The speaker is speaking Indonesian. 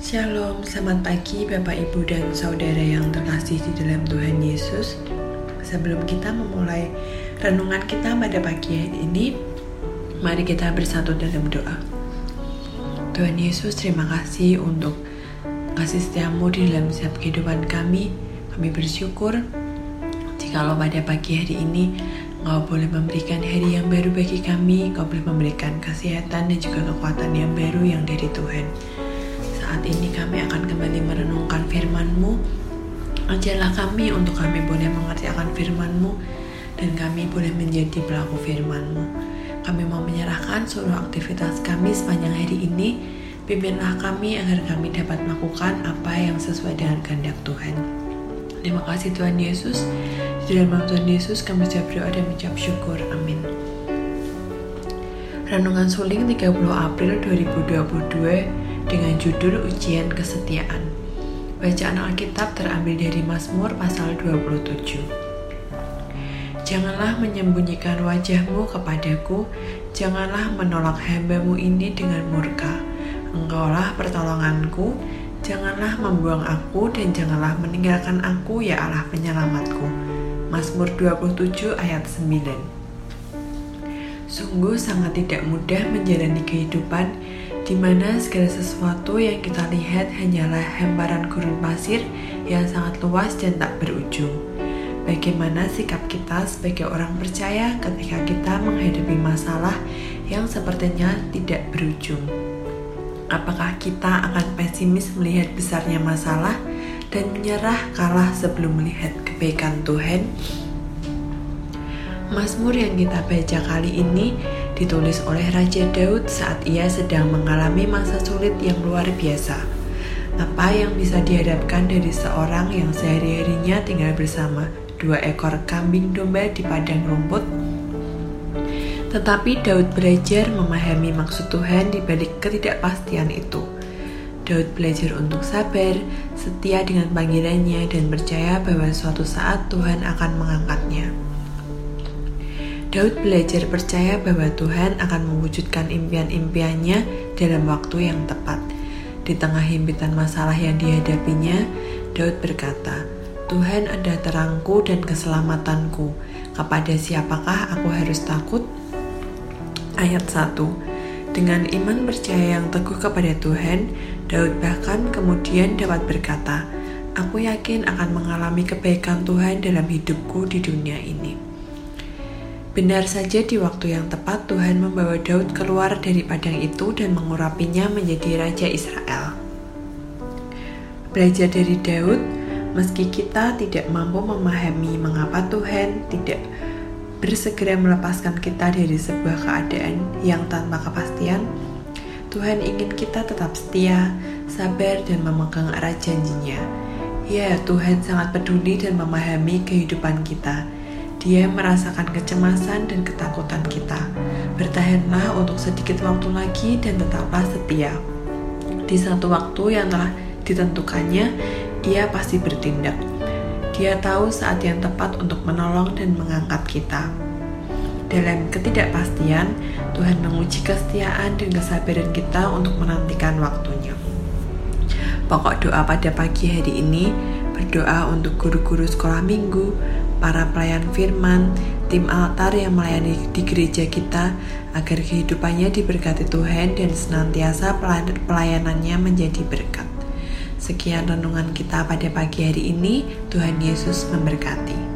Shalom, selamat pagi Bapak Ibu dan Saudara yang terkasih di dalam Tuhan Yesus. Sebelum kita memulai renungan kita pada pagi hari ini Mari kita bersatu dalam doa. Tuhan Yesus terima kasih untuk kasih setiamu di dalam setiap kehidupan kami. Kami bersyukur Jikalau pada pagi hari ini Engkau boleh memberikan hari yang baru bagi kami, Engkau boleh memberikan kesehatan dan juga kekuatan yang baru yang dari Tuhan. Saat ini kami akan kembali merenungkan firman-Mu. Ajarlah kami untuk kami boleh mengerti akan firman-Mu dan kami boleh menjadi pelaku firman-Mu. Kami mau menyerahkan seluruh aktivitas kami sepanjang hari ini. Pimpinlah kami agar kami dapat melakukan apa yang sesuai dengan kehendak Tuhan. Terima kasih Tuhan Yesus. Di dalam nama Tuhan Yesus kami siap berdoa dan mengucap syukur. Amin. Renungan Suling 30 April 2022 dengan judul Ujian Kesetiaan. Bacaan Alkitab terambil dari Mazmur pasal 27. Janganlah menyembunyikan wajahmu kepadaku, janganlah menolak hambamu ini dengan murka. Engkaulah pertolonganku, janganlah membuang aku dan janganlah meninggalkan aku ya Allah penyelamatku. Mazmur 27 ayat 9 Sungguh sangat tidak mudah menjalani kehidupan di mana segala sesuatu yang kita lihat hanyalah hamparan gurun pasir yang sangat luas dan tak berujung. Bagaimana sikap kita sebagai orang percaya ketika kita menghadapi masalah yang sepertinya tidak berujung? Apakah kita akan pesimis melihat besarnya masalah dan menyerah kalah sebelum melihat kebaikan Tuhan. Mazmur yang kita baca kali ini ditulis oleh Raja Daud saat ia sedang mengalami masa sulit yang luar biasa. Apa yang bisa dihadapkan dari seorang yang sehari-harinya tinggal bersama dua ekor kambing domba di padang rumput? Tetapi Daud belajar memahami maksud Tuhan di balik ketidakpastian itu. Daud belajar untuk sabar, setia dengan panggilannya, dan percaya bahwa suatu saat Tuhan akan mengangkatnya. Daud belajar percaya bahwa Tuhan akan mewujudkan impian-impiannya dalam waktu yang tepat. Di tengah himpitan masalah yang dihadapinya, Daud berkata, Tuhan ada terangku dan keselamatanku. Kepada siapakah aku harus takut? Ayat 1 Dengan iman percaya yang teguh kepada Tuhan, Daud bahkan kemudian dapat berkata, Aku yakin akan mengalami kebaikan Tuhan dalam hidupku di dunia ini. Benar saja di waktu yang tepat Tuhan membawa Daud keluar dari padang itu dan mengurapinya menjadi Raja Israel. Belajar dari Daud, meski kita tidak mampu memahami mengapa Tuhan tidak bersegera melepaskan kita dari sebuah keadaan yang tanpa kepastian, Tuhan ingin kita tetap setia, sabar, dan memegang erat janjinya. Ya, Tuhan sangat peduli dan memahami kehidupan kita. Dia merasakan kecemasan dan ketakutan kita. Bertahanlah untuk sedikit waktu lagi dan tetaplah setia. Di satu waktu yang telah ditentukannya, ia pasti bertindak. Dia tahu saat yang tepat untuk menolong dan mengangkat kita. Dalam ketidakpastian, Tuhan menguji kesetiaan dan kesabaran kita untuk menantikan waktunya. Pokok doa pada pagi hari ini berdoa untuk guru-guru sekolah minggu, para pelayan firman, tim altar yang melayani di gereja kita agar kehidupannya diberkati Tuhan dan senantiasa pelayanannya menjadi berkat. Sekian renungan kita pada pagi hari ini. Tuhan Yesus memberkati.